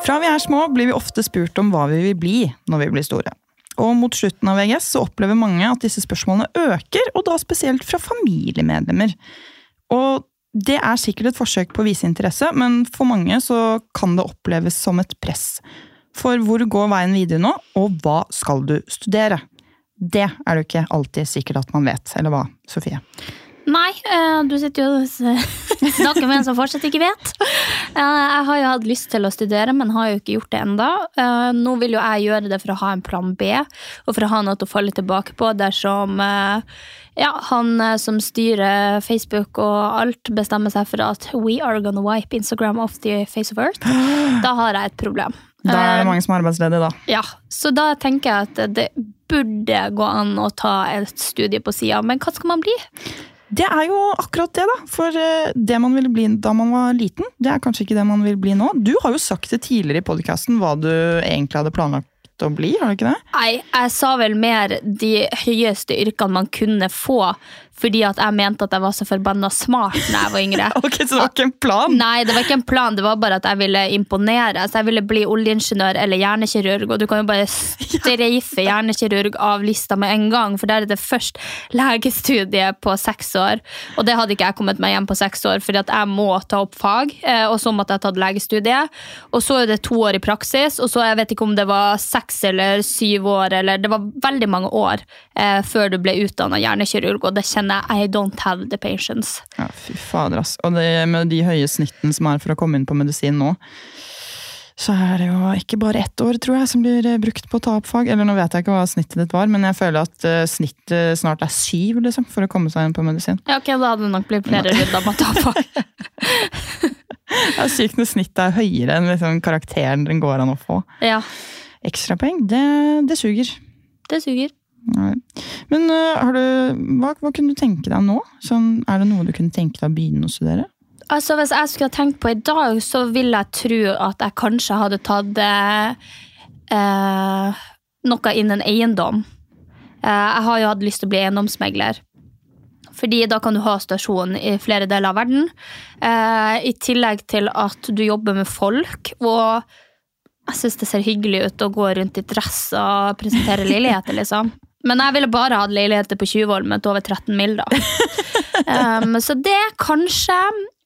Fra vi er små blir vi ofte spurt om hva vi vil bli når vi blir store. Og mot slutten av VGS så opplever mange at disse spørsmålene øker, og da spesielt fra familiemedlemmer. Og det er sikkert et forsøk på å vise interesse, men for mange så kan det oppleves som et press. For hvor går veien videre nå, og hva skal du studere? Det er det jo ikke alltid sikkert at man vet, eller hva, Sofie? Nei, eh, du sitter jo og snakker med en som fortsatt ikke vet. Jeg har jo hatt lyst til å studere, men har jo ikke gjort det enda. Eh, Nå vil jo jeg gjøre det for å ha en plan B, og for å ha noe å falle tilbake på dersom eh, ja, han eh, som styrer Facebook og alt, bestemmer seg for at we are gonna wipe Instagram off the face of earth. Da har jeg et problem. Da er det mange som er arbeidsledige, da. ja, så da tenker jeg at det burde gå an å ta et studie på sida, men hva skal man bli? Det er jo akkurat det, da. For eh, det man ville bli da man var liten, det er kanskje ikke det man vil bli nå. Du har jo sagt det tidligere i podkasten hva du egentlig hadde planlagt å bli, har du ikke det? Nei, jeg sa vel mer de høyeste yrkene man kunne få, fordi at jeg mente at jeg var så forbanna smart når jeg var yngre. Ok, Så det var ikke en plan? Nei, det var ikke en plan, det var bare at jeg ville imponere. Så jeg ville bli oljeingeniør eller hjernekirurg, og du kan jo bare streife hjernekirurg av lista med en gang, for der er det først legestudie på seks år, og det hadde ikke jeg kommet meg hjem på seks år, fordi at jeg må ta opp fag, eh, og så måtte jeg tatt legestudie, og så er det to år i praksis, og så jeg vet ikke om det var seks eller syv år, eller det var veldig mange år eh, før du ble utdannet hjernekirurg, og det kjenner I don't have the patience. Ja, fy fader, ass. Og det, med de høye snittene som er for å komme inn på medisin nå, så er det jo ikke bare ett år, tror jeg, som blir eh, brukt på å ta opp fag. Eller nå vet jeg ikke hva snittet ditt var, men jeg føler at eh, snittet snart er syv, liksom, for å komme seg inn på medisin. Ja, ok, da hadde det nok blitt flere runder med å ta fag. Det er sykt når snittet er høyere enn liksom, karakteren den går an å få. Ja, Ekstrapoeng, det, det suger. det suger. Nei. Men uh, har du, hva, hva kunne du tenke deg nå? Sånn, er det noe du kunne tenke deg å begynne å studere? Altså, Hvis jeg skulle tenkt på i dag, så vil jeg tro at jeg kanskje hadde tatt eh, eh, noe innen eiendom. Eh, jeg har jo hatt lyst til å bli eiendomsmegler. Fordi da kan du ha stasjon i flere deler av verden. Eh, I tillegg til at du jobber med folk. Og jeg syns det ser hyggelig ut å gå rundt i dress og presentere leiligheter, liksom. Men jeg ville bare hatt leiligheter på Tjuvholmen med over 13 mil, da. Um, så det kanskje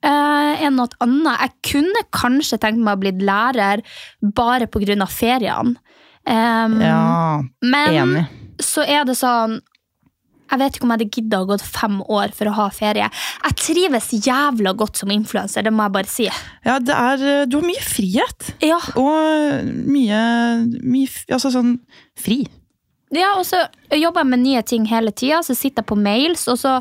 uh, er noe annet. Jeg kunne kanskje tenkt meg å bli lærer bare pga. feriene. Um, Ja, men enig. så er det sånn Jeg vet ikke om jeg hadde gidda å gå fem år for å ha ferie. Jeg trives jævla godt som influenser, det må jeg bare si. Ja, det er, øh, du har mye frihet. Ja, Og mye, mye Altså sånn fri. Ja og så jobber jeg med nye ting hele tida. Så sitter jeg på mails, og så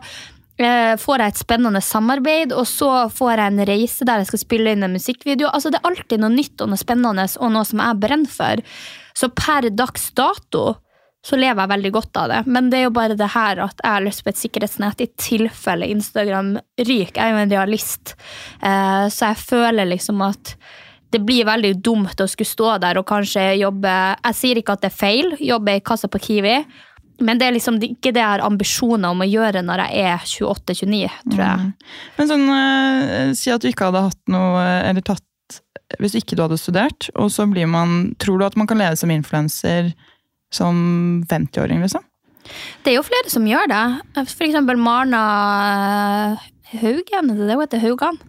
eh, får jeg et spennende samarbeid, og så får jeg en reise der jeg skal spille inn en musikkvideo. Altså Det er alltid noe nytt og noe spennende og noe som jeg brenner for. Så per dags dato så lever jeg veldig godt av det. Men det er jo bare det her at jeg har lyst på et sikkerhetsnett i tilfelle Instagram ryker. Jeg er jo en realist, eh, så jeg føler liksom at det blir veldig dumt å skulle stå der og kanskje jobbe Jeg sier ikke at det er feil, jobbe i kassa på Kiwi, men det er liksom ikke det jeg har ambisjoner om å gjøre når jeg er 28-29, tror jeg. Men sånn, øh, si at du ikke hadde hatt noe Eller tatt Hvis ikke du hadde studert, og så blir man Tror du at man kan leve som influenser som 50-åring, liksom? Det er jo flere som gjør det. For eksempel Marna Haugen, det er hun heter? Haugan.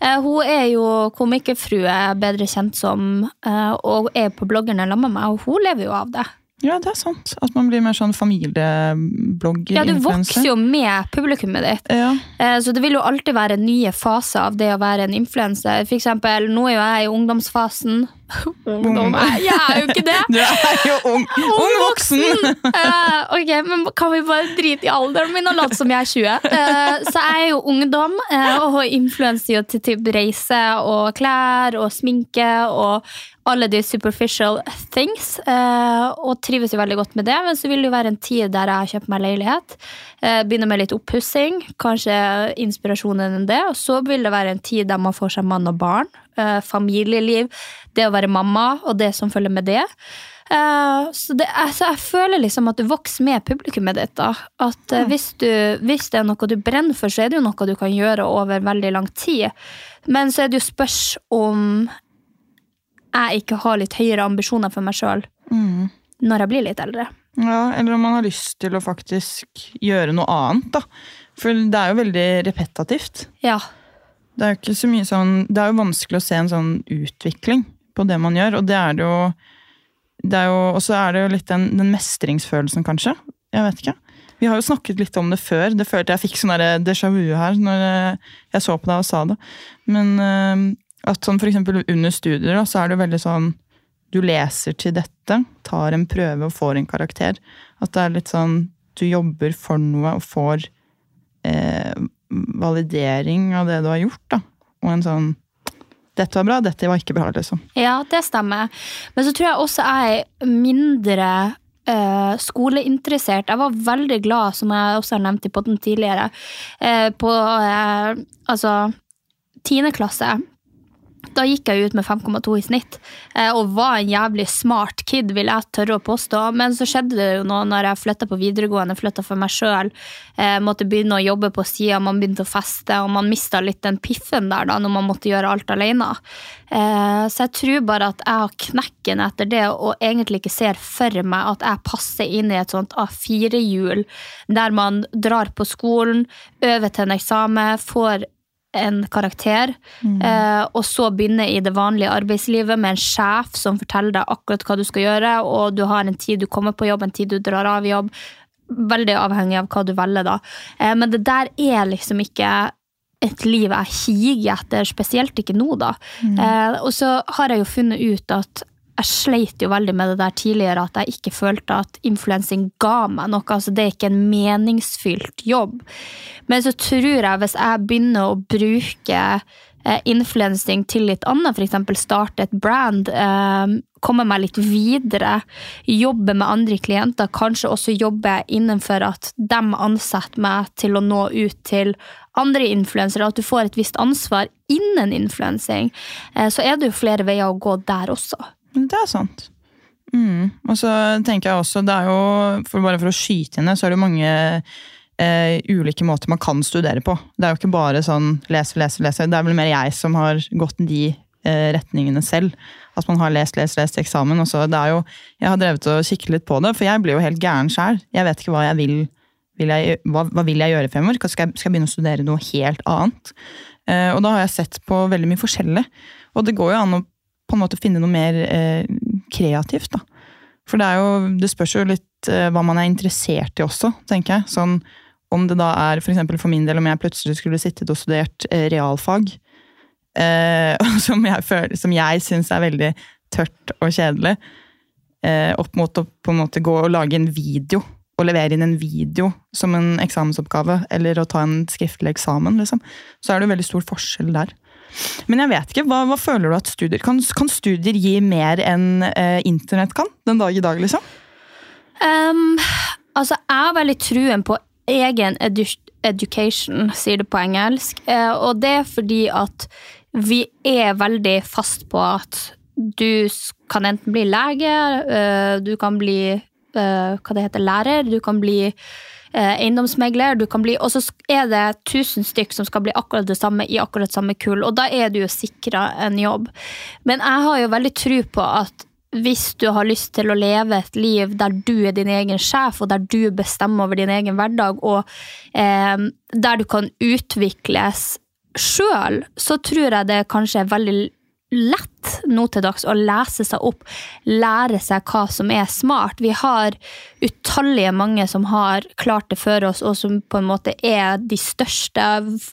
Eh, hun er jo komikerfrue, bedre kjent som, eh, og er på bloggerne sammen med meg, og hun lever jo av det. Ja, det er sant. At man blir mer sånn familieblogger. Ja, du vokser jo med publikummet ditt. Ja. Eh, Så det vil jo alltid være nye faser av det å være en influenser. For eksempel, nå er jo jeg i ungdomsfasen. Ungdom, jeg jeg er jo ikke det! Du er jo ung, ung voksen! Uh, ok, men Kan vi bare drite i alderen min og late som jeg er 20? Uh, så jeg er jo ungdom uh, og influenser jo til typ reise og klær og sminke og alle de superficial things. eh, og trives jo veldig godt med det, men så vil det jo være en tid der jeg har kjøpt meg leilighet. eh, begynner med litt oppussing, kanskje inspirasjonen enn det. Og så vil det være en tid der man får seg mann og barn. Eh, familieliv, det å være mamma og det som følger med det. Eh, så det, altså, jeg føler liksom at du vokser med publikummet ditt. da. At eh, hvis, du, hvis det er noe du brenner for, så er det jo noe du kan gjøre over veldig lang tid. Men så er det jo spørs om jeg ikke har litt høyere ambisjoner for meg sjøl Mm. når jeg blir litt eldre. Ja, eller om man har lyst til å faktisk gjøre noe annet, da. For det er jo veldig repetativt. Ja. Det er jo ikke så mye sånn Det er jo vanskelig å se en sånn utvikling på det man gjør, og det er det jo det er jo, Og så er det jo litt den, den mestringsfølelsen, kanskje. Jeg vet ikke. Vi har jo snakket litt om det før. Det følte jeg fikk sånn derre déjà vu her når eh, jeg så på deg og sa det. Men eh, at sånn eksempel under studier, så er det jo veldig sånn Du leser til dette, tar en prøve og får en karakter. At det er litt sånn Du jobber for noe og får eh, validering av det du har gjort, da. Og en sånn Dette var bra, dette var ikke bra, liksom. Ja, det stemmer. Men så tror jeg også jeg er mindre eh, skoleinteressert. Jeg var veldig glad, som jeg også har nevnt i potten tidligere, eh, på eh, altså tiende klasse. Da gikk jeg ut med 5,2 i snitt, eh, og var en jævlig smart kid, vil jeg tørre å påstå. Men så skjedde det jo noe når jeg flytta på videregående, flytta for meg sjøl, eh, måtte begynne å jobbe på sida, man begynte å feste, og man mista litt den piffen der da, når man måtte gjøre alt alene. Eh, så jeg tror bare at jeg har knekken etter det, og egentlig ikke ser for meg at jeg passer inn i et sånt A4-hjul, der man drar på skolen, øver til en eksamen, får en karakter, eh, og så begynne i det vanlige arbeidslivet med en sjef som forteller deg akkurat hva du skal gjøre, og du har en tid du kommer på jobb, en tid du drar av jobb. Veldig avhengig av hva du velger, da. Eh, men det der er liksom ikke et liv jeg higer etter, spesielt ikke nå, da. Eh, og så har jeg jo funnet ut at jeg sleit jo veldig med det der tidligere, at jeg ikke følte at influensing ga meg noe. altså Det er ikke en meningsfylt jobb. Men så tror jeg hvis jeg begynner å bruke eh, influensing til litt annet, f.eks. starte et brand, eh, komme meg litt videre, jobbe med andre klienter, kanskje også jobbe innenfor at de ansetter meg til å nå ut til andre influensere, at du får et visst ansvar innen influensing, eh, så er det jo flere veier å gå der også. Det er sant. Mm. Og så tenker jeg også, det er jo, for bare for å skyte inn det, så er det jo mange eh, ulike måter man kan studere på. Det er jo ikke bare sånn lese, lese, lese. Det er vel mer jeg som har gått de eh, retningene selv. At man har lest, lest, lest eksamen. Og så det er jo, jeg har drevet og kikket litt på det, for jeg blir jo helt gæren sjæl. Jeg vet ikke hva jeg vil. vil jeg, hva, hva vil jeg gjøre fremover? Skal jeg, skal jeg begynne å studere noe helt annet? Eh, og da har jeg sett på veldig mye forskjellig. Og det går jo an å på en måte finne noe mer eh, kreativt, da. For det er jo, det spørs jo litt eh, hva man er interessert i også, tenker jeg. Sånn, om det da er for eksempel for min del om jeg plutselig skulle sittet og studert eh, realfag, eh, som jeg, føler- jeg syns er veldig tørt og kjedelig, eh, opp mot å på en måte gå og lage en video, og levere inn en video som en eksamensoppgave, eller å ta en skriftlig eksamen, liksom, så er det jo veldig stor forskjell der. Men jeg vet ikke, hva, hva føler du at studier kan, kan studier gi mer enn eh, internett kan den dag i dag, liksom? Um, altså, jeg har veldig truen på egen edu education, sier det på engelsk. Eh, og det er fordi at vi er veldig fast på at du kan enten bli lege, eh, du kan bli eh, hva det heter, lærer, du kan bli eiendomsmegler, du kan bli Og så er det tusen stykk som skal bli akkurat det samme i akkurat samme kull, og da er du jo sikra en jobb. Men jeg har jo veldig tro på at hvis du har lyst til å leve et liv der du er din egen sjef, og der du bestemmer over din egen hverdag, og eh, der du kan utvikles sjøl, så tror jeg det kanskje er veldig lett nå til dags å lese seg opp, lære seg hva som er smart. Vi har utallige mange som har klart det før oss, og som på en måte er de største.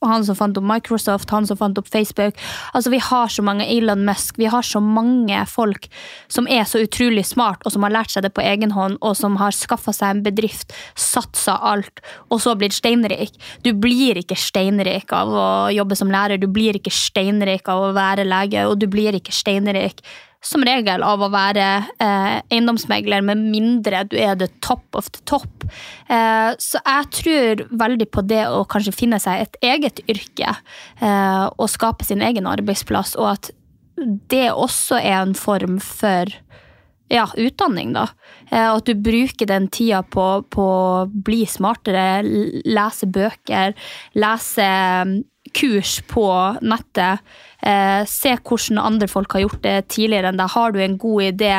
Han som fant opp Microsoft, han som fant opp Facebook. Altså, vi har så mange Elon Musk, vi har så mange folk som er så utrolig smart, og som har lært seg det på egen hånd, og som har skaffa seg en bedrift, satsa alt, og så blitt steinrik. Du blir ikke steinrik av å jobbe som lærer, du blir ikke steinrik av å være lege, og du blir ikke steinrik som regel av å være eh, eiendomsmegler, med mindre du er the top of the top. Eh, så jeg tror veldig på det å kanskje finne seg et eget yrke eh, og skape sin egen arbeidsplass, og at det også er en form for ja, utdanning, da. Eh, og at du bruker den tida på, på å bli smartere, lese bøker, lese kurs på nettet. Eh, se hvordan andre folk har gjort det tidligere enn deg. Har du en god idé,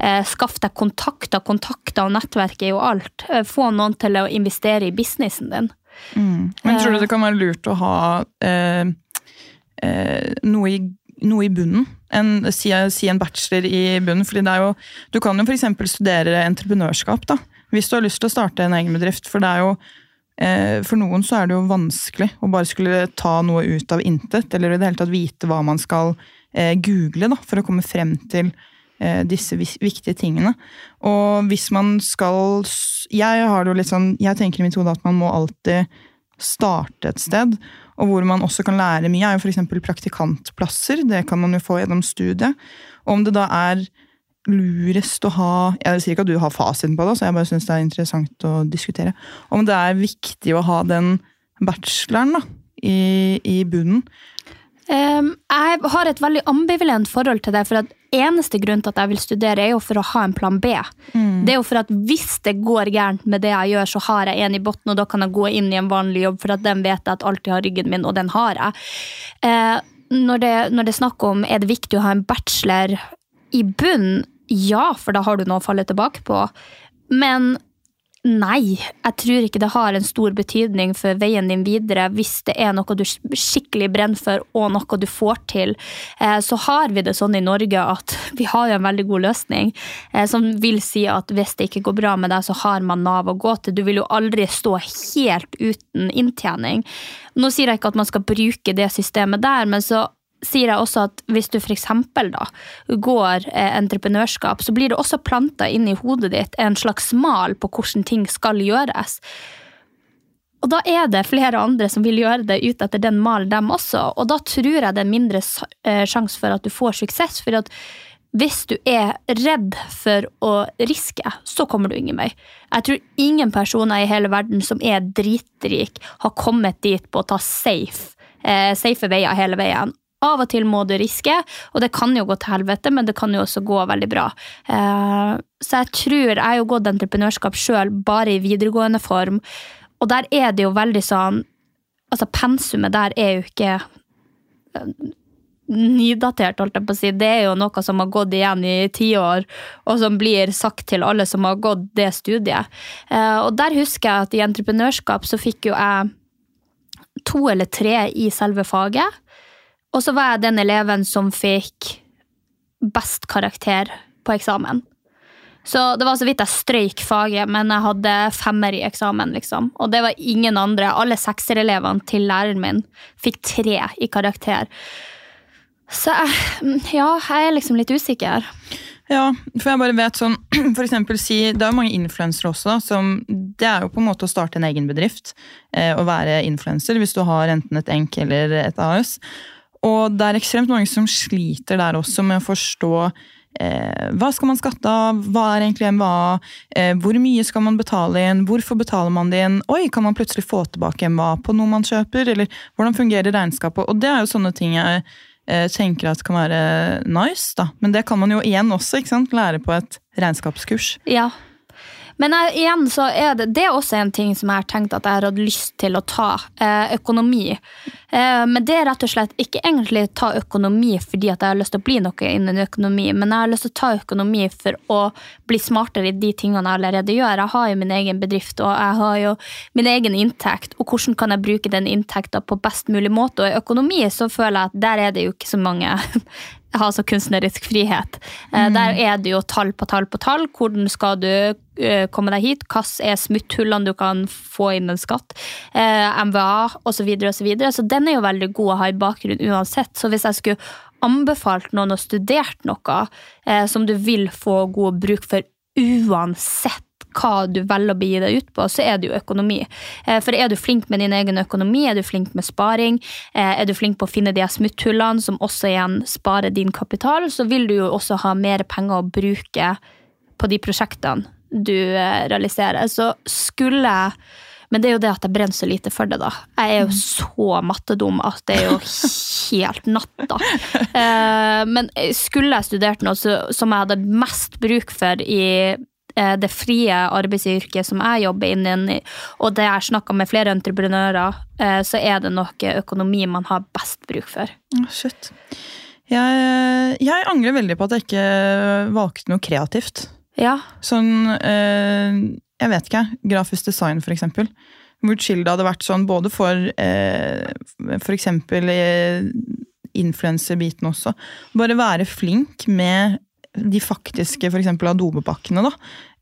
eh, skaff deg kontakter. Kontakter og nettverk er jo alt. Eh, få noen til å investere i businessen din. Mm. Men tror du det kan være lurt å ha eh, eh, noe, i, noe, i, bunnen? En, si, si, en bachelor i bunnen? fordi det er jo, Du kan jo f.eks. studere entreprenørskap da, hvis du har lyst til å starte en egen bedrift. For det er jo for noen så er det jo vanskelig å bare skulle ta noe ut av intet, eller i det hele tatt vite hva man skal eh, google da, for å komme frem til eh, disse viktige tingene. Og hvis man skal Jeg har det jo litt sånn, jeg tenker i mitt hode at man må alltid starte et sted. Og hvor man også kan lære mye, er jo f.eks. praktikantplasser. Det kan man jo få gjennom studiet. Og om det da er lurest å ha Jeg sier ikke at du har fasiten på det, så jeg bare syns det er interessant å diskutere. Om det er viktig å ha den bacheloren da, i, i bunnen. Um, jeg har et veldig ambivalent forhold til det. for at Eneste grunn til at jeg vil studere, er jo for å ha en plan B. Mm. Det er jo for at Hvis det går gærent med det jeg gjør, så har jeg en i bunnen, og da kan jeg gå inn i en vanlig jobb, for at den vet jeg at alltid har ryggen min, og den har jeg. Uh, når, det, når det er snakk om er det viktig å ha en bachelor i bunnen, ja, for da har du noe å falle tilbake på. Men nei, jeg tror ikke det har en stor betydning for veien din videre hvis det er noe du skikkelig brenner for og noe du får til. Eh, så har vi det sånn i Norge at vi har jo en veldig god løsning, eh, som vil si at hvis det ikke går bra med deg, så har man Nav å gå til. Du vil jo aldri stå helt uten inntjening. Nå sier jeg ikke at man skal bruke det systemet der, men så sier jeg også at hvis du f.eks. går eh, entreprenørskap, så blir det også planta inn i hodet ditt en slags mal på hvordan ting skal gjøres. Og da er det flere andre som vil gjøre det ut etter den malen, dem også. Og da tror jeg det er mindre eh, sjanse for at du får suksess. For at hvis du er redd for å riske, så kommer du ingen vei. Jeg tror ingen personer i hele verden som er dritrik, har kommet dit på å ta safe, eh, safe veier hele veien. Av og til må du riske, og det kan jo gå til helvete, men det kan jo også gå veldig bra. Eh, så jeg tror Jeg har gått entreprenørskap sjøl, bare i videregående form, og der er det jo veldig sånn Altså, pensumet der er jo ikke eh, nydatert, holdt jeg på å si. Det er jo noe som har gått igjen i tiår, og som blir sagt til alle som har gått det studiet. Eh, og der husker jeg at i entreprenørskap så fikk jo jeg to eller tre i selve faget. Og så var jeg den eleven som fikk best karakter på eksamen. Så det var så vidt jeg strøyk faget, men jeg hadde femmer i eksamen. liksom. Og det var ingen andre. Alle sekserelevene til læreren min fikk tre i karakter. Så ja, jeg er liksom litt usikker. Ja, for jeg bare vet sånn, for eksempel si, Det er jo mange influensere også. som, Det er jo på en måte å starte en egen bedrift. Eh, å være influenser, hvis du har enten et enk eller et AS. Og det er ekstremt mange som sliter der også med å forstå eh, hva skal man skatte av, hva er egentlig MVA, eh, hvor mye skal man betale inn, hvorfor betaler man det inn, oi, kan man plutselig få tilbake MVA på noe man kjøper, eller hvordan fungerer regnskapet? Og det er jo sånne ting jeg eh, tenker at kan være nice, da. Men det kan man jo igjen også ikke sant? lære på et regnskapskurs. Ja, Men jeg, igjen så er det, det er også en ting som jeg har tenkt at jeg har hatt lyst til å ta. Eh, økonomi. Eh, men det er rett og slett ikke egentlig ta økonomi fordi at jeg har lyst til å bli noe innen økonomi, men jeg har lyst til å ta økonomi for å bli smartere i de tingene jeg allerede gjør. Jeg har jo min egen bedrift og jeg har jo min egen inntekt, og hvordan kan jeg bruke den inntekta på best mulig måte? Og i økonomi så føler jeg at der er det jo ikke så mange ha så kunstnerisk frihet. Eh, Mm. Der er det jo tall på tall på tall. Hvordan skal du eh, komme deg hit? Hva er smutthullene du kan få inn en skatt? Eh, MVA osv. Så, videre, og så, videre. så den er jo veldig god å ha i bakgrunn uansett. Så hvis jeg skulle anbefalt noen å studere noe som du vil få god bruk for uansett hva du velger å begi deg ut på, så er det jo økonomi. Eh, For er du flink med din egen økonomi, er du flink med sparing, eh, er du flink på å finne de smutthullene som også igjen sparer din kapital, så vil du jo også ha mer penger å bruke på de prosjektene du eh, realiserer. Så skulle jeg men det er jo det at jeg brenner så lite for det, da. Jeg er jo så mattedum at det er jo helt natta. Men skulle jeg studert noe som jeg hadde mest bruk for i det frie arbeidsyrket som jeg jobber innen, i, og det jeg snakka med flere entreprenører, eh, så er det nok økonomi man har best bruk for. Shit. Jeg, jeg angrer veldig på at jeg ikke valgte noe kreativt. Ja, Sånn, eh, jeg vet ikke, grafisk design for eksempel. Hvor chill det hadde vært sånn både for eh, for eksempel eh, influencer-biten også. Bare være flink med de faktiske for eksempel Adobe-pakkene, da.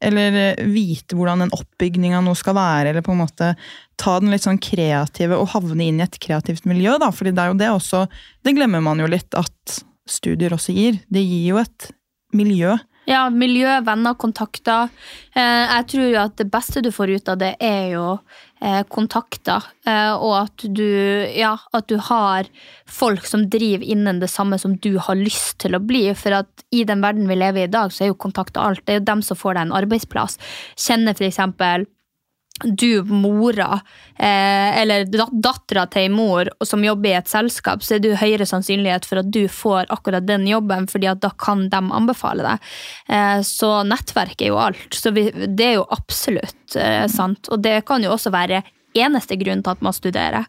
Eller eh, vite hvordan en oppbygning noe skal være, eller på en måte ta den litt sånn kreative og havne inn i et kreativt miljø, da. Fordi det er jo det også Det glemmer man jo litt at studier også gir. Det gir jo et miljø. Ja, miljø, venner, kontakter. Eh, jeg tror jo at det beste du får ut av det, er jo kontakter. Eh, og at du, ja, at du har folk som driver innen det samme som du har lyst til å bli. For at i den verden vi lever i i dag, så er jo kontakter alt. Det er jo dem som får deg en arbeidsplass. Kjenner for eksempel du, mora, eh, eller dat dattera til ei mor som jobber i et selskap, så er du høyere sannsynlighet for at du får akkurat den jobben, fordi at da kan de anbefale deg. Eh, så nettverk er jo alt. Så vi, det er jo absolutt eh, sant. Og det kan jo også være eneste grunn til at man studerer.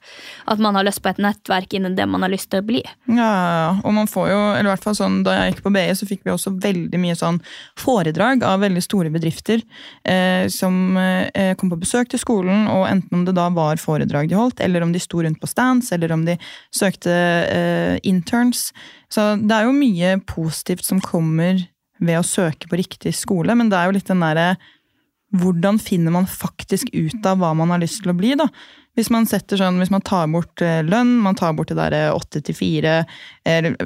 At man har lyst på et nettverk innen det man har lyst til å bli. Ja, og man får jo, eller i hvert fall sånn, Da jeg gikk på BI, så fikk vi også veldig mye sånn foredrag av veldig store bedrifter eh, som eh, kom på besøk til skolen, og enten om det da var foredrag de holdt, eller om de sto rundt på stands, eller om de søkte eh, interns. Så det er jo mye positivt som kommer ved å søke på riktig skole, men det er jo litt den derre hvordan finner man faktisk ut av hva man har lyst til å bli, da? Hvis man sånn, hvis man tar bort eh, lønn, man tar bort det derre åtte til fire,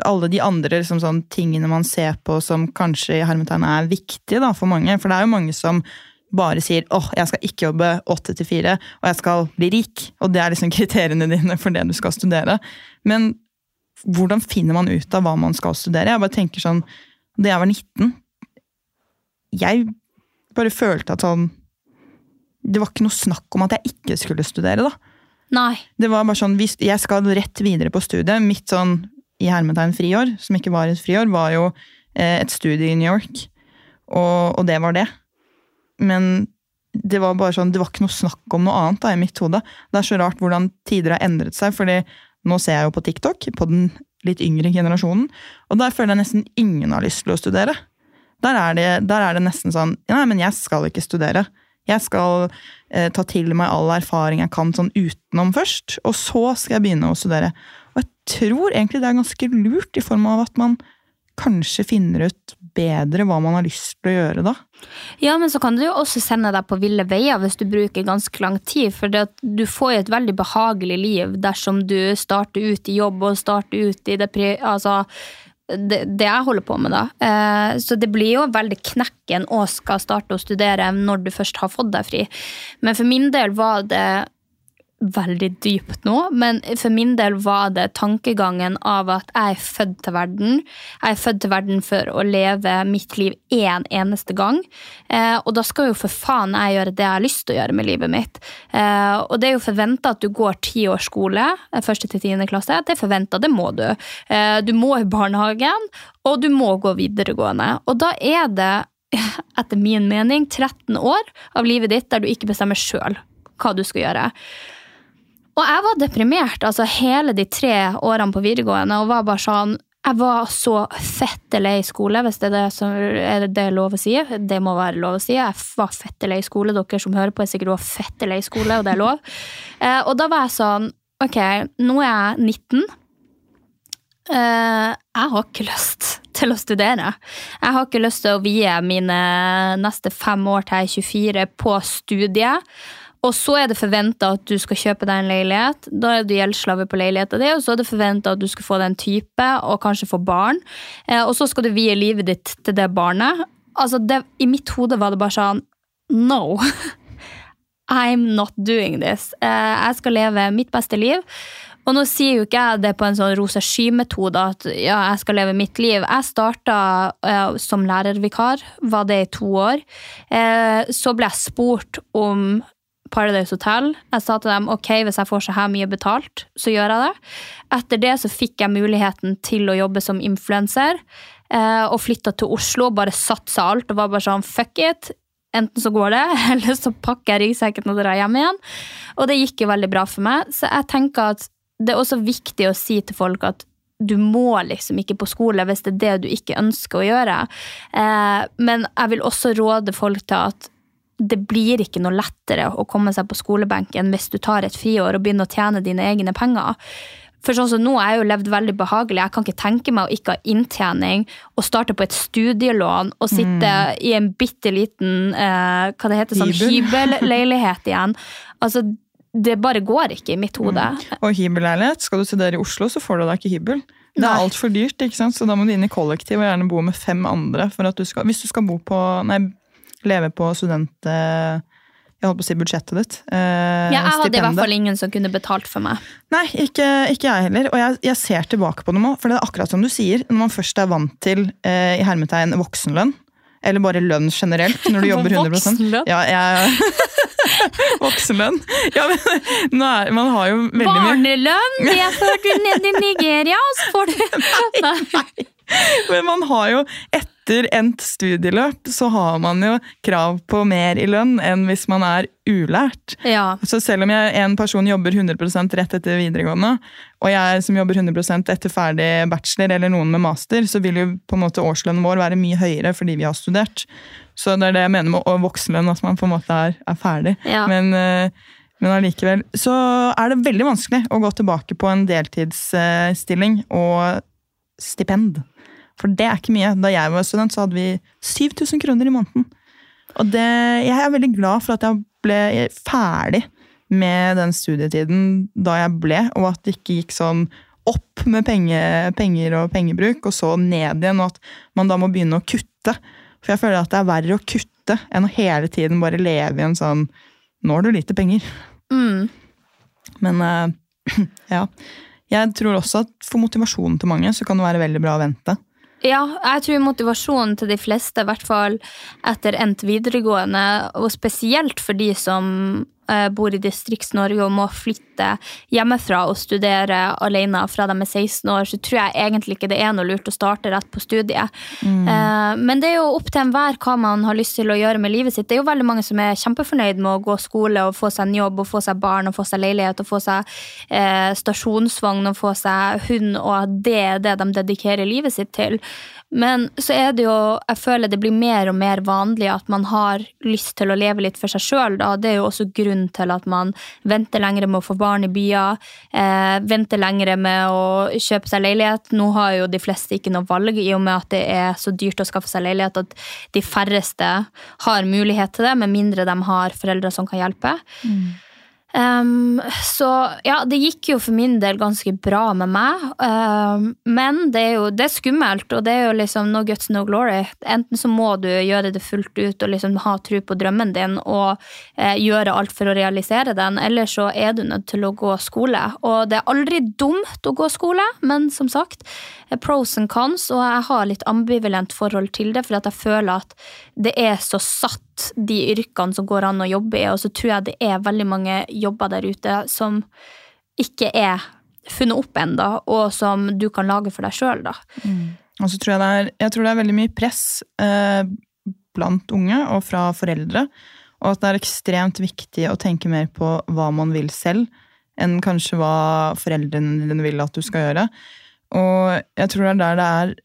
alle de andre liksom, sånn, tingene man ser på som kanskje i hermetegn er viktige da, for mange. For det er jo mange som bare sier åh, jeg skal ikke jobbe åtte til fire, og jeg skal bli rik. Og det er liksom kriteriene dine for det du skal studere. Men hvordan finner man ut av hva man skal studere? Jeg bare tenker sånn, Da jeg var 19 Jeg bare følte at sånn Det var ikke noe snakk om at jeg ikke skulle studere, da. Nei. Det var bare sånn, hvis jeg skal rett videre på studiet. Mitt sånn i hermetegn friår, som ikke var et friår, var jo eh, et studie i New York. Og, og det var det. Men det var bare sånn, det var ikke noe snakk om noe annet da, i mitt hode. Det er så rart hvordan tider har endret seg, fordi nå ser jeg jo på TikTok, på den litt yngre generasjonen, og der føler jeg nesten ingen har lyst til å studere. Der er det, der er det nesten sånn Nei, men jeg skal ikke studere. Jeg skal eh, ta til meg all erfaring jeg kan sånn utenom først, og så skal jeg begynne å studere. Og jeg tror egentlig det er ganske lurt, i form av at man kanskje finner ut bedre hva man har lyst til å gjøre da. Ja, men så kan du jo også sende deg på ville veier hvis du bruker ganske lang tid. For du får jo et veldig behagelig liv dersom du starter ut i jobb og starter ut i det. Altså, det, det jeg holder på med, da. Eh, så det blir jo veldig knekken å skal starte å studere når du først har fått deg fri. Men for min del var det veldig dypt nå, men for min del var det tankegangen av at jeg er født til verden. Jeg er født til verden for å leve mitt liv én en eneste gang. Eh, og da skal jo for faen jeg gjøre det jeg har lyst til å gjøre med livet mitt. Eh, og det er jo forventa at du går ti års skole, eh, første til tiende klasse. Det er forventa, det må du. Eh, du må i barnehagen, og du må gå videregående. Og da er det etter min mening, 13 år av livet ditt der du ikke bestemmer sjøl hva du skal gjøre. Og jeg var deprimert altså hele de tre årene på videregående og var bare sånn jeg var så fette lei skole, hvis det er det, som, er det lov å si. Det må være lov å si. Jeg var fette lei skole. Dere som hører på, er sikkert også fette lei skole, og det er lov. Eh, og da var jeg sånn Ok, nå er jeg 19. Eh, jeg har ikke lyst til å studere. Jeg har ikke lyst til å vie mine neste fem år til jeg er 24 på studiet. Og så er det forventa at du skal kjøpe deg en leilighet. Da er du gjeldsslave på leiligheta di, og så er det forventa at du skal få deg en type og kanskje få barn. Eh, og så skal du vie livet ditt til det barnet. Altså, det, I mitt hode var det bare sånn No! I'm not doing this. Eh, jeg skal leve mitt beste liv. Og nå sier jo ikke jeg det på en sånn rosa sky-metode at ja, jeg skal leve mitt liv. Jeg starta uh, som lærervikar, var det i to år. Uh, så ble jeg spurt om Paradise Hotel. Jeg sa til dem ok, hvis jeg får så her mye betalt, så gjør jeg det. Etter det så fikk jeg muligheten til å jobbe som influenser. Uh, og flytta til Oslo og bare satsa alt og var bare sånn fuck it. Enten så går det, eller så pakker jeg ryggsekken og drar hjem igjen. Og det gikk jo veldig bra for meg. Så jeg tenker at det er også viktig å si til folk at du må liksom ikke på skole hvis det er det du ikke ønsker å gjøre. Eh, men jeg vil også råde folk til at det blir ikke noe lettere å komme seg på skolebenken hvis du tar et friår og begynner å tjene dine egne penger. For sånn som nå har jeg jo levd veldig behagelig. Jeg kan ikke tenke meg å ikke ha inntjening og starte på et studielån og sitte mm. i en bitte liten eh, hva det heter, sånn hybelleilighet igjen. Altså, det bare går ikke i mitt hode. Mm. Og hybelleilighet, skal du studere i Oslo, så får du da ikke hybel. Det er altfor dyrt, ikke sant? så da må du inn i kollektiv og gjerne bo med fem andre. for at du skal, Hvis du skal bo på, nei, leve på student... Jeg holdt på å si budsjettet ditt. Eh, ja, jeg hadde stipendet. i hvert fall ingen som kunne betalt for meg. Nei, ikke, ikke jeg heller. Og jeg, jeg, ser tilbake på det nå, for det er akkurat som du sier. Når man først er vant til eh, i hermetegn voksenlønn, eller bare lønn generelt, når du jobber 100 Voksenlønn? Ja, jeg, Voksenlønn. Ja, men er, man har jo veldig mye Barnelønn! Det får du ned i Nigeria, og så får du Nei, nei. Men man har jo etter endt studieløp så har man jo krav på mer i lønn enn hvis man er ulært. Ja. Så selv om jeg, en person jobber 100 rett etter videregående, og jeg som jobber 100% etter ferdig bachelor eller noen med master, så vil jo på en måte årslønnen vår være mye høyere fordi vi har studert. Så det er det jeg mener med voksenlønn, at man på en måte er, er ferdig. Ja. Men, eh, men allikevel så er det veldig vanskelig å gå tilbake på en deltidsstilling og stipend. For det er ikke mye. Da jeg var student, så hadde vi 7000 kroner i måneden. Og det, jeg er veldig glad for at jeg ble ferdig med den studietiden da jeg ble, og at det ikke gikk sånn opp med penge, penger og pengebruk, og så ned igjen, og at man da må begynne å kutte. For jeg føler at det er verre å kutte enn å hele tiden bare leve i en sånn Nå har du lite penger. Mm. Men uh, ja. Jeg tror også at for motivasjonen til mange så kan det være veldig bra å vente. Ja, jeg tror motivasjonen til de fleste, i hvert fall etter endt videregående, og spesielt for de som bor i Distrikts-Norge og må flytte hjemmefra og studere alene fra de er 16 år, så tror jeg egentlig ikke det er noe lurt å starte rett på studiet. Mm. Eh, men det er jo opp til enhver hva man har lyst til å gjøre med livet sitt. Det er jo veldig mange som er kjempefornøyd med å gå skole og få seg en jobb og få seg barn og få seg leilighet og få seg eh, stasjonsvogn og få seg hund, og at det er det de dedikerer livet sitt til. Men så er det jo Jeg føler det blir mer og mer vanlig at man har lyst til å leve litt for seg sjøl. Det er jo også grunn til at man venter lenger med å få barn i byer. Eh, venter lenger med å kjøpe seg leilighet. Nå har jo de fleste ikke noe valg, i og med at det er så dyrt å skaffe seg leilighet at de færreste har mulighet til det, med mindre de har foreldre som kan hjelpe. Mm. Um, så ja, det gikk jo for min del ganske bra med meg. Um, men det er jo det er skummelt, og det er jo liksom no guts, no glory. Enten så må du gjøre det fullt ut og liksom ha tro på drømmen din og eh, gjøre alt for å realisere den, eller så er du nødt til å gå skole. Og det er aldri dumt å gå skole, men som sagt, pros and cons, og jeg har litt ambivalent forhold til det, for jeg føler at det er så satt de yrkene som går an å jobbe i, og så tror jeg det er veldig mange jobber der ute som ikke er funnet opp ennå, og som du kan lage for deg sjøl, da. Mm. Og så tror jeg det er, jeg tror det er veldig mye press eh, blant unge og fra foreldre. Og at det er ekstremt viktig å tenke mer på hva man vil selv, enn kanskje hva foreldrene dine vil at du skal gjøre. Og jeg tror det er der det er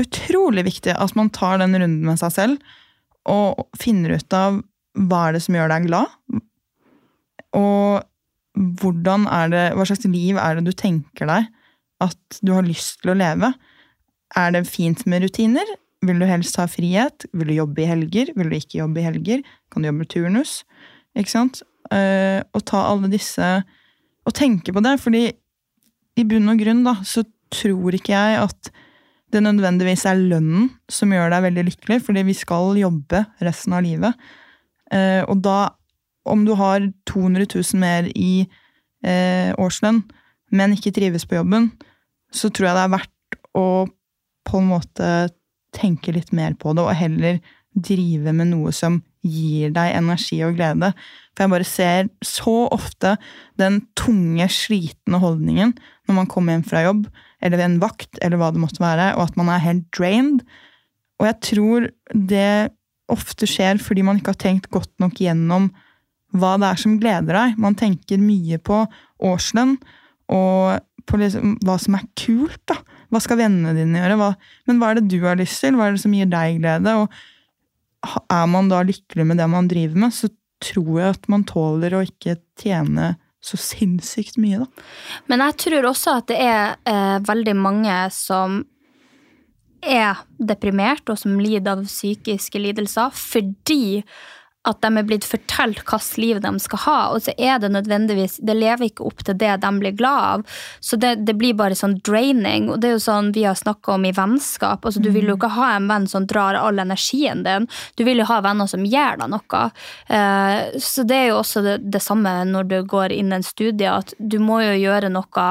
utrolig viktig at man tar den runden med seg selv og finner ut av hva er det som gjør deg glad, og hvordan er det, hva slags liv er det du tenker deg at du har lyst til å leve? Er det fint med rutiner? Vil du helst ha frihet? Vil du jobbe i helger? Vil du ikke jobbe i helger? Kan du jobbe turnus? Ikke sant? Eh, og ta alle disse Og tenke på det, fordi i bunn og grunn da, så tror ikke jeg at det nødvendigvis er lønnen som gjør deg veldig lykkelig, fordi vi skal jobbe resten av livet. Eh, og da, om du har 200 000 mer i eh, årslønn, men ikke trives på jobben, så tror jeg det er verdt å på en måte tenke litt mer på det, og heller drive med noe som gir deg energi og glede. For jeg bare ser så ofte den tunge, slitne holdningen når man kommer hjem fra jobb, eller ved en vakt, eller hva det måtte være, og at man er helt drained. Og jeg tror det ofte skjer fordi man ikke har tenkt godt nok gjennom hva det er som gleder deg. Man tenker mye på årslønn og på liksom, hva som er kult. da. Hva skal vennene dine gjøre? Hva, men hva er det du har lyst til? Hva er det som gir deg glede? Og er man da lykkelig med det man driver med, så tror jeg at man tåler å ikke tjene så sinnssykt mye, da. Men jeg tror også at det er eh, veldig mange som er deprimert og som lider av psykiske lidelser fordi at de er blitt fortalt hvilket liv de skal ha, og så er det nødvendigvis Det lever ikke opp til det de blir glad av. Så det, det blir bare sånn draining. Og det er jo sånn vi har snakka om i vennskap. altså Du vil jo ikke ha en venn som drar all energien din. Du vil jo ha venner som gjør deg noe. Eh, så det er jo også det, det samme når du går inn i en studie, at du må jo gjøre noe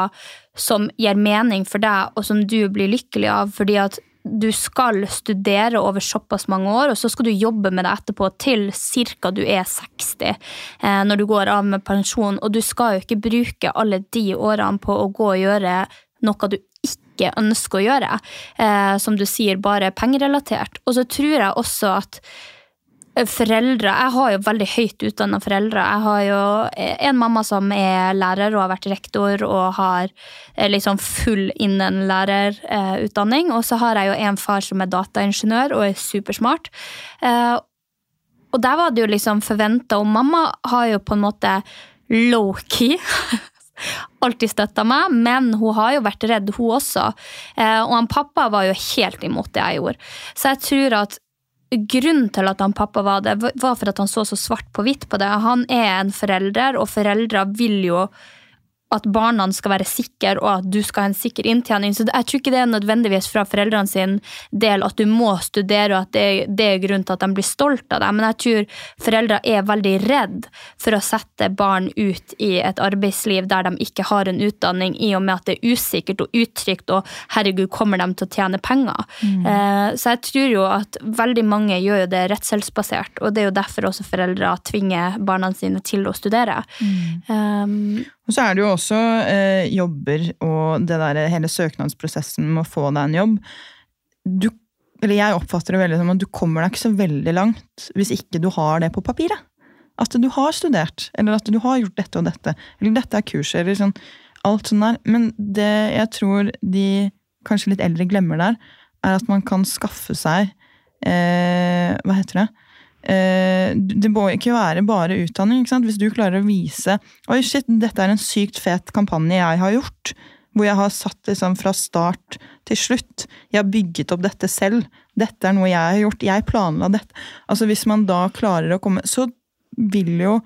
som gir mening for deg, og som du blir lykkelig av. fordi at du skal studere over såpass mange år, og så skal du jobbe med det etterpå til ca. du er 60 eh, når du går av med pensjon. Og du skal jo ikke bruke alle de årene på å gå og gjøre noe du ikke ønsker å gjøre. Eh, som du sier, bare pengerelatert. Og så tror jeg også at foreldre Jeg har jo veldig høyt utdanna foreldre. Jeg har jo en mamma som er lærer og har vært rektor og har liksom full innen lærerutdanning. Og så har jeg jo en far som er dataingeniør og er supersmart. Eh, og der var det jo liksom forventa, og mamma har jo på en måte low-key alltid støtta meg, men hun har jo vært redd, hun også. Eh, og han pappa var jo helt imot det jeg gjorde. Så jeg tror at grunnen til at han pappa var det, var for at han så så svart på hvitt på det. Han er en forelder, og foreldre vil jo at barna skal være sikre, og at du skal ha en sikker inntjening. Så jeg tror ikke det er nødvendigvis fra foreldrene sin del at du må studere, og at det, det er grunnen til at de blir stolt av deg. Men jeg tror foreldre er veldig redd for å sette barn ut i et arbeidsliv der de ikke har en utdanning, i og med at det er usikkert og utrygt, og herregud, kommer de til å tjene penger? Mm. Eh, så jeg tror jo at veldig mange gjør jo det redselsbasert, og det er jo derfor også foreldre tvinger barna sine til å studere. Mm. Um, og så er det jo også eh, jobber og det der, hele søknadsprosessen med å få deg en jobb. Du, eller jeg oppfatter det veldig som at du kommer deg ikke så veldig langt hvis ikke du har det på papiret. At du har studert, eller at du har gjort dette og dette. Eller dette er kurset, eller sånn. Alt sånn der. Men det jeg tror de kanskje litt eldre glemmer der, er at man kan skaffe seg eh, Hva heter det? Eh, det må ikke være bare utdanning. Hvis du klarer å vise Oi, shit, dette er en sykt fet kampanje jeg har gjort. Hvor jeg har satt liksom fra start til slutt. Jeg har bygget opp dette selv. Dette er noe jeg har gjort. Jeg planla dette. Altså Hvis man da klarer å komme Så vil jo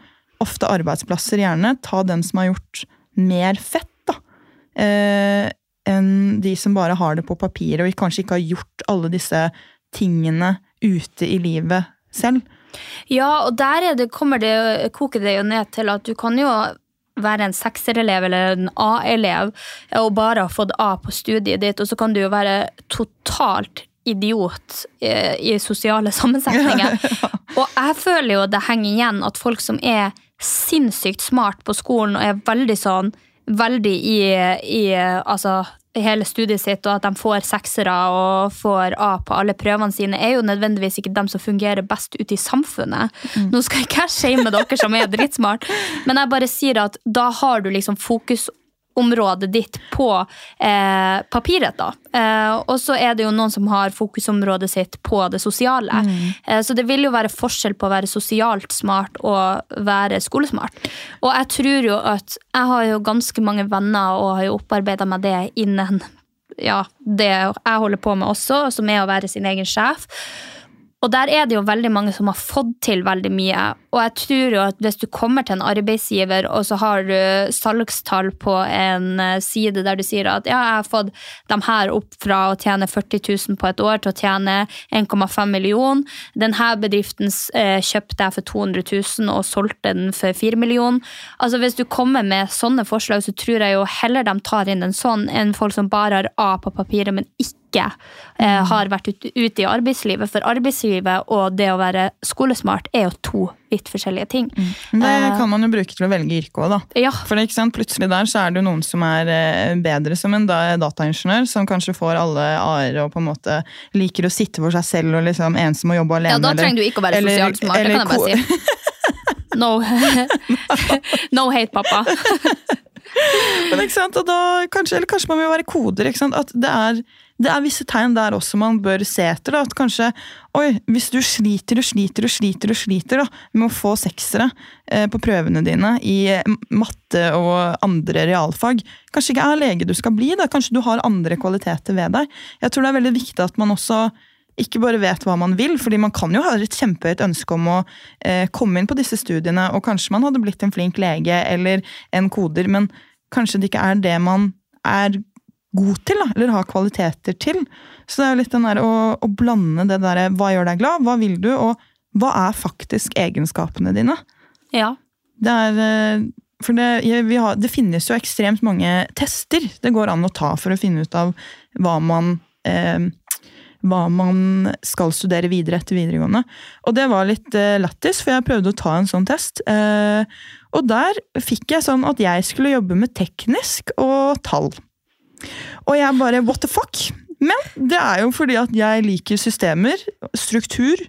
ofte arbeidsplasser gjerne ta den som har gjort mer fett, da. Eh, enn de som bare har det på papiret og kanskje ikke har gjort alle disse tingene ute i livet selv. Ja, og der det, det, koker det jo ned til at du kan jo være en sekserelev eller en A-elev og bare ha fått A på studiet ditt, og så kan du jo være totalt idiot i, i sosiale sammensetninger. Og jeg føler jo det henger igjen at folk som er sinnssykt smart på skolen og er veldig sånn veldig i, i altså hele studiet sitt, og at de får seksere og får A på alle prøvene sine, er jo nødvendigvis ikke dem som fungerer best ute i samfunnet. Nå skal ikke jeg shame dere som er drittsmart, men jeg bare sier at da har du liksom fokusområdet ditt på eh, papiret, da. Eh, og så er det jo noen som har fokusområdet sitt på det sosiale. Eh, så det vil jo være forskjell på å være sosialt smart og være skolesmart. Og jeg tror jo at jeg har jo ganske mange venner og har jo opparbeida meg det innen ja, det jeg holder på med også, som er å være sin egen sjef. Og der er det jo veldig mange som har fått til veldig mye. Og jeg tror jo at hvis du kommer til en arbeidsgiver, og så har du salgstall på en eh, side der du sier at ja, jeg har fått dem her opp fra å tjene 40 000 på et år til å tjene 1,5 million. Denne bedriften eh, kjøpte jeg for 200 000 og solgte den for 4 millioner. Altså Hvis du kommer med sånne forslag, så tror jeg jo heller de tar inn en sånn enn folk som bare har A på papiret, men ikke eh, har vært ute, ut i arbeidslivet. For arbeidslivet og det å være skolesmart er jo to vidt forskjellige ting. Det Eh, kan man jo bruke til å velge yrke òg, da. Ja. For ikke sant? Plutselig der så er det jo noen som er eh, bedre som en dataingeniør, som kanskje får alle a-er og på en måte liker å sitte for seg selv og liksom ensom og jobbe alene. Ja, da eller- trenger du ikke å være eller- sosialt smart, det kan jeg bare si. No, no hate, pappa. Men ikke sant, og da, kanskje, Eller kanskje man vil være koder. ikke sant, at det er, det er visse tegn der også man bør se etter. da, at kanskje, oi, Hvis du sliter og sliter og sliter og sliter da, med å få seksere eh, på prøvene dine i eh, matte og andre realfag, kanskje ikke er lege du skal bli, da, kanskje du har andre kvaliteter ved deg. Jeg tror det er veldig viktig at man også ikke bare vet hva man vil, fordi man kan jo ha et kjempehøyt ønske om å eh, komme inn på disse studiene, og kanskje man hadde blitt en flink lege eller en koder, men kanskje det ikke er det man er god til, da, eller har kvaliteter til. Så det er jo litt den der å, å blande det derre hva gjør deg glad, hva vil du, og hva er faktisk egenskapene dine? Ja. Det er eh, For det, vi har, det finnes jo ekstremt mange tester det går an å ta for å finne ut av hva man eh, hva man skal studere videre etter videregående. Og det var litt eh, lættis, for jeg prøvde å ta en sånn test. Eh, og der fikk jeg sånn at jeg skulle jobbe med teknisk og tall. Og jeg bare what the fuck? Men det er jo fordi at jeg liker systemer, struktur,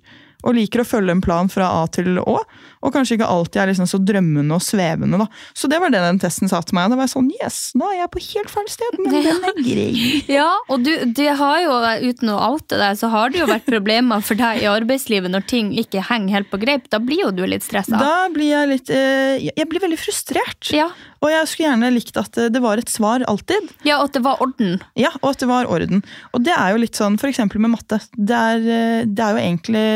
og liker å følge en plan fra A til Å. Og kanskje ikke alltid er liksom så drømmende og svevende. da. Så det var det den testen sa til meg. og Det var sånn, yes, nå er jeg på helt feil sted, men den er grei. Ja, og du, det har jo, uten å oute deg, så har det jo vært problemer for deg i arbeidslivet når ting ikke henger helt på greip. Da blir jo du litt stressa. Da blir jeg litt eh, Jeg blir veldig frustrert. Ja. Og jeg skulle gjerne likt at eh, det var et svar alltid. ja, og at det var orden. Ja, og at det var orden. Og det er jo litt sånn eksempel med matte. Det er, eh, det er jo egentlig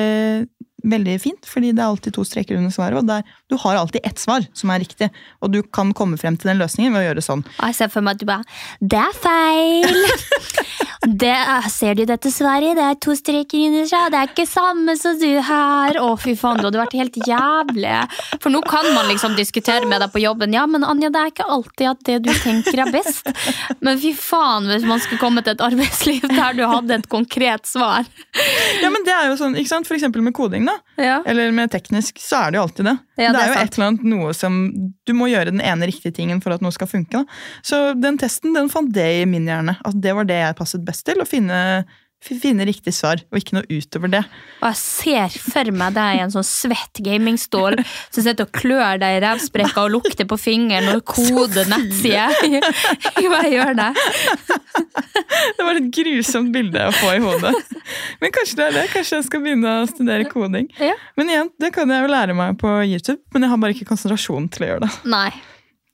veldig fint, fordi det er alltid to streker under svaret. Og der, du har alltid ett svar som er riktig, og du kan komme frem til den løsningen ved å gjøre sånn. Og jeg ser for meg at du bare Det er feil! Det er, ser du dette svaret? Det er to streker under seg. Det er ikke samme som du her. Å, fy faen, du hadde vært helt jævlig. For nå kan man liksom diskutere med deg på jobben. Ja, men Anja, det er ikke alltid at det du tenker er best. Men fy faen, hvis man skulle komme til et arbeidsliv der du hadde et konkret svar. Ja, men det er jo sånn, ikke sant? For eksempel med koding, da. Ja. Eller med teknisk, så er det jo alltid det. Ja, det det er er jo sant. et eller annet noe som Du må gjøre den ene riktige tingen for at noe skal funke. Da. Så den testen den fant det i min hjerne. At det var det jeg passet best til. Å finne, finne riktig svar, og ikke noe utover det. Og jeg ser for meg deg i en sånn svett gamingstål som sitter og klør deg i revsprekka og lukter på fingeren og koder nettsider. Jeg gjør det. Det var et grusomt bilde å få i hodet. Men kanskje det er det. Kanskje jeg skal begynne å studere koding. Ja. Men igjen, det kan jeg jo lære meg på YouTube, men jeg har bare ikke konsentrasjon til å gjøre det. Nei.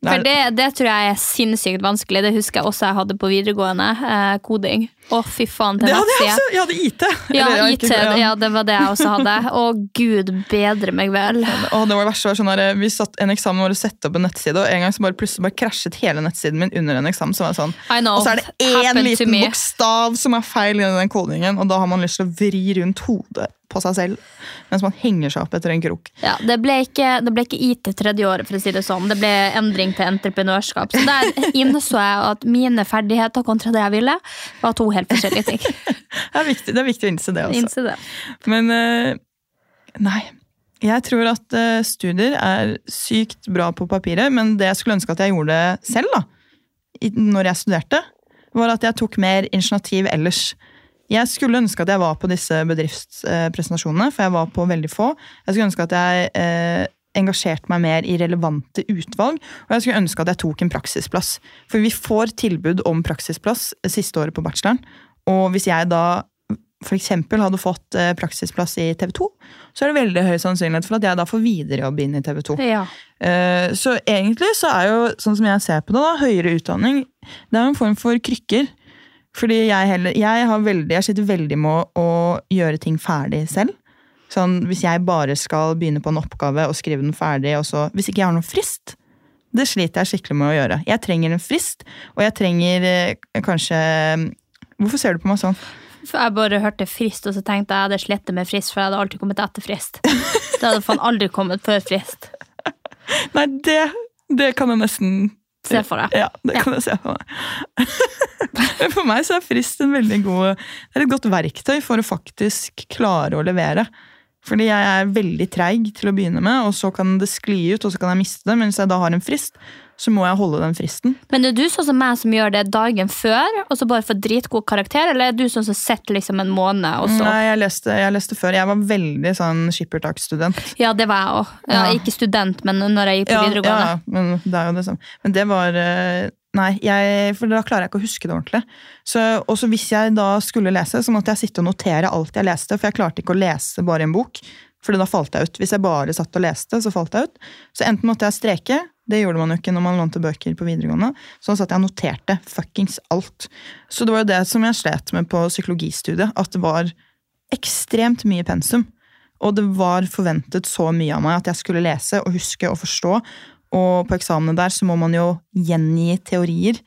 For det, det tror jeg er sinnssykt vanskelig. Det husker jeg også jeg hadde på videregående. Eh, koding. Å, fy faen, til Det hadde jeg også! Jeg hadde IT. Ja, Eller, IT, ikke- ja, det var det jeg også hadde. Å, gud bedre meg vel. Og det var det verste var sånn der, Vi satt en eksamen hvor du sette opp en nettside, og en gang så bare plutselig bare krasjet hele nettsiden min under en eksamen. så var sånn, know. Og så er det én liten bokstav som er feil i den kodingen, og da har man lyst til å vri rundt hodet på seg selv mens man henger seg opp etter en krok. Ja, det ble ikke, det ble ikke IT tredje året, for å si det sånn. Det ble endring til entreprenørskap. Så der innså jeg at mine ferdigheter kontra det jeg ville, var to helt forskjellige ting. Det er viktig, det er viktig å innse det også. Innse det. Men eh, nei. Jeg tror at eh, studier er sykt bra på papiret, men det jeg skulle ønske at jeg gjorde selv, da, når jeg studerte, var at jeg tok mer initiativ ellers. Jeg skulle ønske at jeg var på disse bedriftspresentasjonene, for jeg var på veldig få. Jeg skulle ønske at jeg eh, engasjerte meg mer i relevante utvalg, og jeg skulle ønske at jeg tok en praksisplass. For vi får tilbud om praksisplass siste året på bacheloren, og hvis jeg da f.eks. hadde fått eh, praksisplass i TV 2, så er det veldig høy sannsynlighet for at jeg da får viderejobb inn i TV 2. Ja. Eh, Så egentlig så er jo, sånn som jeg ser på det, da, høyere utdanning det er en form for krykker. Fordi jeg, heller, jeg, har veldig, jeg sliter veldig med å, å gjøre ting ferdig selv. Sånn, Hvis jeg bare skal begynne på en oppgave og skrive den ferdig, og så, hvis ikke jeg har noen frist, det sliter jeg skikkelig med å gjøre. Jeg trenger en frist, og jeg trenger eh, kanskje Hvorfor ser du på meg sånn? For jeg bare hørte frist, og så tenkte jeg jeg hadde slitt med frist, for jeg hadde alltid kommet etter frist. Det hadde faen aldri kommet før frist. Nei, det, det kan jeg nesten Se for deg. Ja, det kan jeg se for meg. Men for meg så er frist en veldig god, det er et godt verktøy for å faktisk klare å levere. Fordi jeg er veldig treig til å begynne med, og så kan det skli ut, og så kan jeg miste det. Men hvis jeg da har en frist, så må jeg holde den fristen. Men er du sånn som meg som gjør det dagen før, og så bare får dritgod karakter, eller er du sånn som sitter liksom en måned, og så Nei, jeg leste, jeg leste før. Jeg var veldig sånn skippertaksstudent. Ja, det var jeg òg. Ja, Ja. Ikke student, men når jeg gikk på Ja, videregående. ja, men det er jo det samme. Men det var eh, Nei, jeg, for da klarer jeg ikke å huske det ordentlig. Og så hvis jeg da skulle lese, så måtte jeg sitte og notere alt jeg leste, for jeg klarte ikke å lese bare en bok. For da falt jeg ut. Hvis jeg bare satt og leste, så falt jeg ut. Så enten måtte jeg streke, det gjorde man jo ikke når man lånte bøker på videregående, Sånn satt jeg noterte fuckings alt. Så det var jo det som jeg slet med på psykologistudiet, at det var ekstremt mye pensum. Og det var forventet så mye av meg at jeg skulle lese og huske og forstå. Og på eksamene der så må man jo gjengi teorier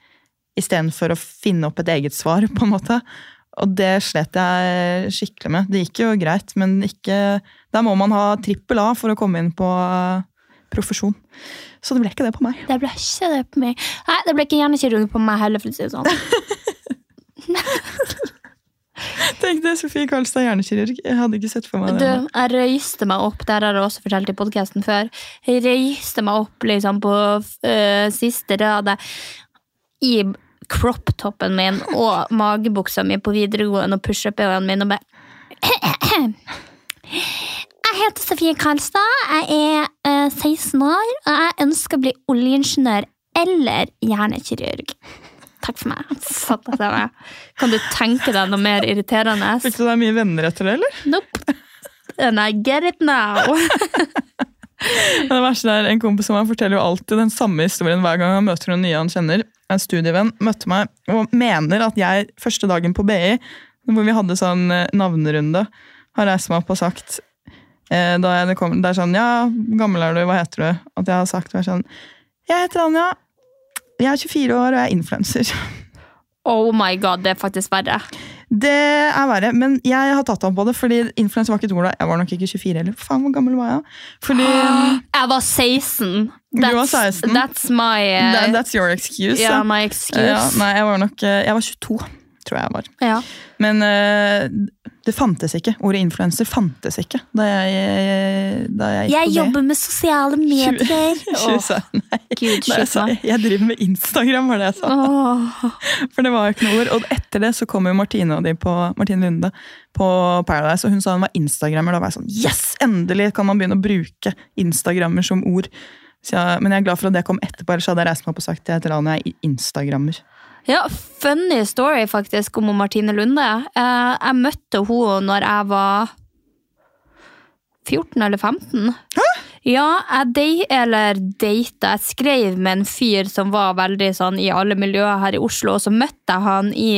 istedenfor å finne opp et eget svar, på en måte. Og det slet jeg skikkelig med. Det gikk jo greit, men ikke Der må man ha trippel A for å komme inn på eh, profesjon. Så det ble ikke det på meg. Det ble ikke det på meg. Nei, det ble ikke gjerne ikke runde på meg heller, for å si det sånn. Tenk det, Sofie Karlstad, hjernekirurg. Jeg hadde ikke sett for meg Du, jeg røyste meg opp, det har jeg også fortalt i podkasten før. Jeg røyste meg opp liksom på øh, siste rad i crop-toppen min og magebuksa mi på videregående og pushup-øynene mine og bare Jeg heter Sofie Karlstad, jeg er øh, 16 år, og jeg ønsker å bli oljeingeniør eller hjernekirurg. Takk for meg. Satt jeg meg. Kan du tenke deg noe mer irriterende? Fikk du deg mye venner etter det, eller? Nope. And I get it now. Det verste er En kompis av meg forteller jo alltid den samme historien hver gang han møter noen nye han kjenner. En studievenn møtte meg og mener at jeg første dagen på BI, hvor vi hadde sånn eh, navnerunde, har reist meg opp og sagt eh, da jeg, kom, det er sånn Ja, gammel er du? Hva heter du? At jeg har sagt sånn Jeg heter Anja. Jeg er 24 år og jeg er influenser. Oh my god, det er faktisk verre. Det er verre, men jeg har tatt ham på det, fordi influenser var ikke et ord da. Jeg var nok ikke 24 heller. Faen, hvor gammel var jeg? Fordi Jeg var 16. Du var 16. That's my uh, that, That's your excuse. yeah, ja. my excuse. Ja, nei, jeg var nok eh, Jeg var 22, tror jeg jeg var. Ja. Men eh, det fantes ikke. Ordet influenser fantes ikke da jeg, da jeg Jeg jobber med sosiale medier. Åh, 27, nei. Gud, jeg, sa, jeg driver med Instagram, var det jeg sa. Åh. For det var jo ikke noe ord. Og etter det så kom jo Martine og de på Martine Lunde på Paradise, og hun sa hun var instagrammer. Da var jeg sånn Yes! Endelig kan man begynne å bruke instagrammer som ord. Så jeg, men jeg er glad for at det kom etterpå, ellers hadde jeg reist meg opp og sagt jeg heter Anja, jeg er instagrammer. Ja, funny story faktisk om Martine Lunde. Eh, jeg møtte henne når jeg var 14 eller 15. Hæ? Ja, jeg date, eller data. Jeg skrev med en fyr som var veldig sånn i alle miljøer her i Oslo, og så møtte jeg han i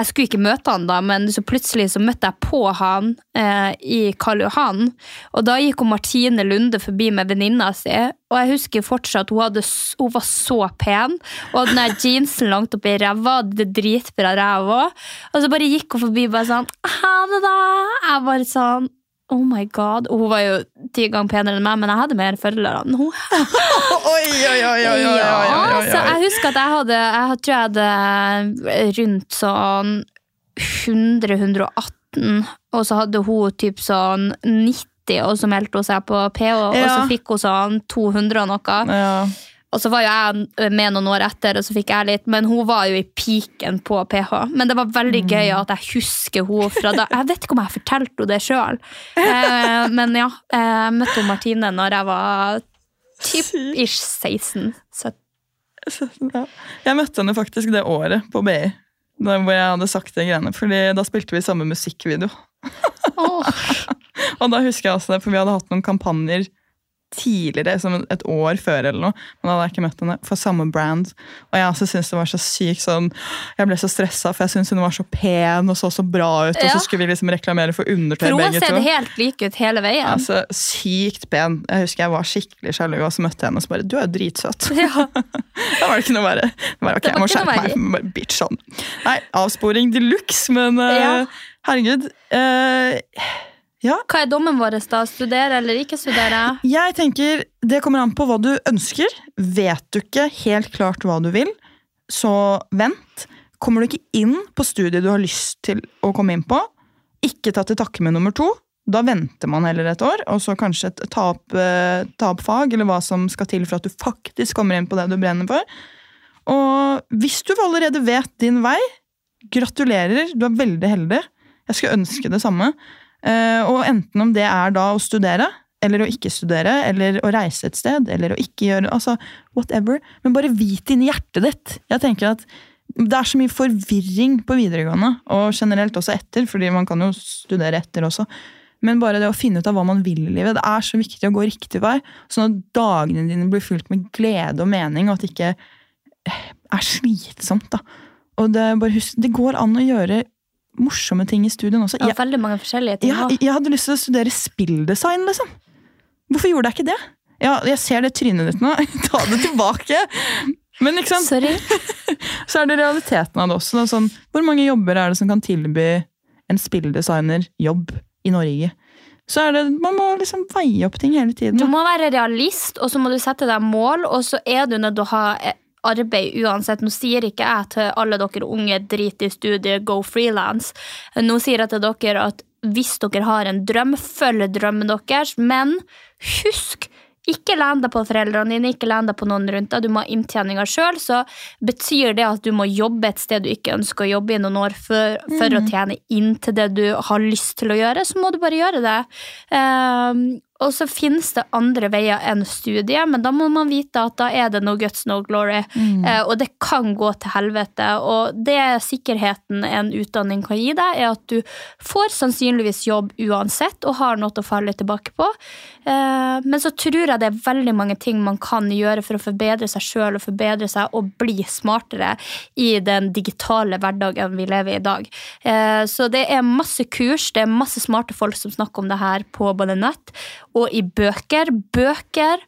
jeg skulle ikke møte han da, men så plutselig så møtte jeg på han eh, i Karl Johan. Og da gikk hun Martine Lunde forbi med venninna si, og jeg husker fortsatt hun, hun var så pen. Og den der jeansen langt opp i ræva, hadde dritbra ræv òg. Og så bare gikk hun forbi bare sånn Ha det, da! Jeg bare sånn Oh my god. Og hun var jo ti ganger penere enn meg, men jeg hadde mer følgere enn hun. oi, oi, oi, oi, oi, oi, oi, så jeg husker at jeg hadde Jeg tror jeg hadde eh, rundt sånn 100-118, og så hadde hun typ sånn 90, og så meldte hun seg på PH, og så fikk hun sånn 200 og noe. Ja. Og så var jo jeg med noen år etter, og så fikk jeg litt, men hun var jo i piken på PH. Men det var veldig gøy at jeg husker hun fra da. Jeg vet ikke om jeg fortalte henne det sjøl, eh, men ja. Jeg møtte hun Martine når jeg var typ ish 16. 17. Ja. Jeg møtte henne faktisk det året på BI. Hvor jeg hadde sagt det greiene, fordi da spilte vi samme musikkvideo. Oh. Og da husker jeg også det, for vi hadde hatt noen kampanjer tidligere, som et år før eller noe, men da hadde jeg ikke møtt henne, for samme brand. Og jeg også syntes det var så sykt sånn Jeg ble så stressa, for jeg syntes hun var så pen og så så bra ut, og så skulle vi liksom reklamere for undertøy For hun har ser helt lik ut hele veien. Altså, Sykt pen. Jeg husker jeg var skikkelig sjalu, og så møtte jeg henne og så bare Du er jo dritsøt. Ja. Da var det ikke noe verre. Det var, ok, Det jeg må skjerpe meg. Bare Bitch sånn. Nei, avsporing de luxe, men uh, Ja. herregud. Eh, Hva er dommen vår da? Studere eller ikke studere? jeg tenker det kommer an på hva du ønsker. Vet du ikke helt klart hva du vil, så vent. Kommer du ikke inn på studiet du har lyst til å komme inn på, ikke ta til takke med nummer to. Da venter man heller et år, og så kanskje et- ta opp, eh, ta opp fag, eller hva som skal til for at du faktisk kommer inn på det du brenner for. Og hvis du allerede vet din vei, gratulerer, du er veldig heldig. Jeg skulle ønske det samme. Eh, og enten om det er da å studere, eller å ikke studere, eller å reise et sted, eller å ikke gjøre Altså, whatever. Men bare vit inni hjertet ditt. Jeg tenker at det er så mye forvirring på videregående, og generelt også etter, fordi man kan jo studere etter også. Men bare det å finne ut av hva man vil i livet, det er så viktig å gå riktig vei. Sånn at dagene dine blir fylt med glede og mening, og at det ikke er slitsomt. da. Og det, bare husk, det går an å gjøre morsomme ting i studien også. Ja, veldig mange forskjellige ting. Jeg, jeg hadde lyst til å studere spilldesign, liksom. Hvorfor gjorde jeg ikke det? Ja, jeg ser det trynet ditt nå. Ta det tilbake! Men ikke sant? Sorry. så er det realiteten av det også. Da. Sånn, hvor mange jobber er det som kan tilby en spilldesigner jobb i Norge? Så er det, Man må liksom veie opp ting hele tiden. Du må være realist, og så må du sette deg mål, og så er du nødt til å ha eh, arbeid uansett. Nå sier ikke jeg til alle dere unge drit i studiet, go freelance. Nå sier jeg til dere at hvis dere har en drøm, følg drømmen deres, men husk ikke len deg på foreldrene dine, ikke len deg på noen rundt deg. Du må ha inntjeninga sjøl. Så betyr det at du må jobbe et sted du ikke ønsker å jobbe i noen år for, for å tjene inn til det du har lyst til å gjøre, så må du bare gjøre det. Ehm, og så finnes det andre veier enn studiet, men da må man vite at da er det no guts, no glory. Eh, og det kan gå til helvete. Og det sikkerheten en utdanning kan gi deg, er at du får sannsynligvis jobb uansett og har noe å falle tilbake på. Eh, men så tror jeg det er veldig mange ting man kan gjøre for å forbedre seg sjøl og forbedre seg og bli smartere i den digitale hverdagen vi lever i i dag. Eh, så det er masse kurs, det er masse smarte folk som snakker om det her på både nett og i bøker. Bøker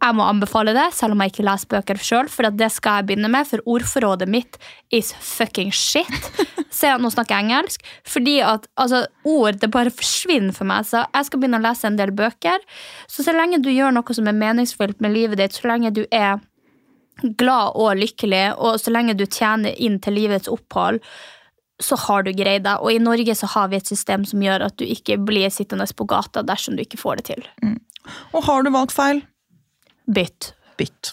jeg må anbefale det, selv om jeg ikke leser bøker sjøl. For det skal jeg begynne med, for ordforrådet mitt is fucking shit. Se, nå snakker jeg engelsk. Fordi at altså, ord det bare forsvinner for meg. Så jeg skal begynne å lese en del bøker. Så så lenge du gjør noe som er meningsfullt med livet ditt, så lenge du er glad og lykkelig, og så lenge du tjener inn til livets opphold, så har du greid deg. Og i Norge så har vi et system som gjør at du ikke blir sittende på gata dersom du ikke får det til. Og har du valgt feil, Bytt. bytt.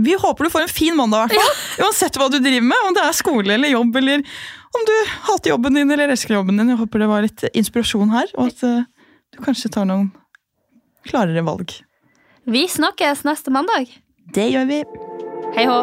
Vi håper du får en fin mandag, i hvert fall. Uansett hva du driver med. Om det er skole eller jobb, eller om du hater jobben din eller elsker jobben din. Jeg håper det var litt inspirasjon her, og at eh, du kanskje tar noen klarere valg. Vi snakkes neste mandag. Det gjør vi. Hei hå.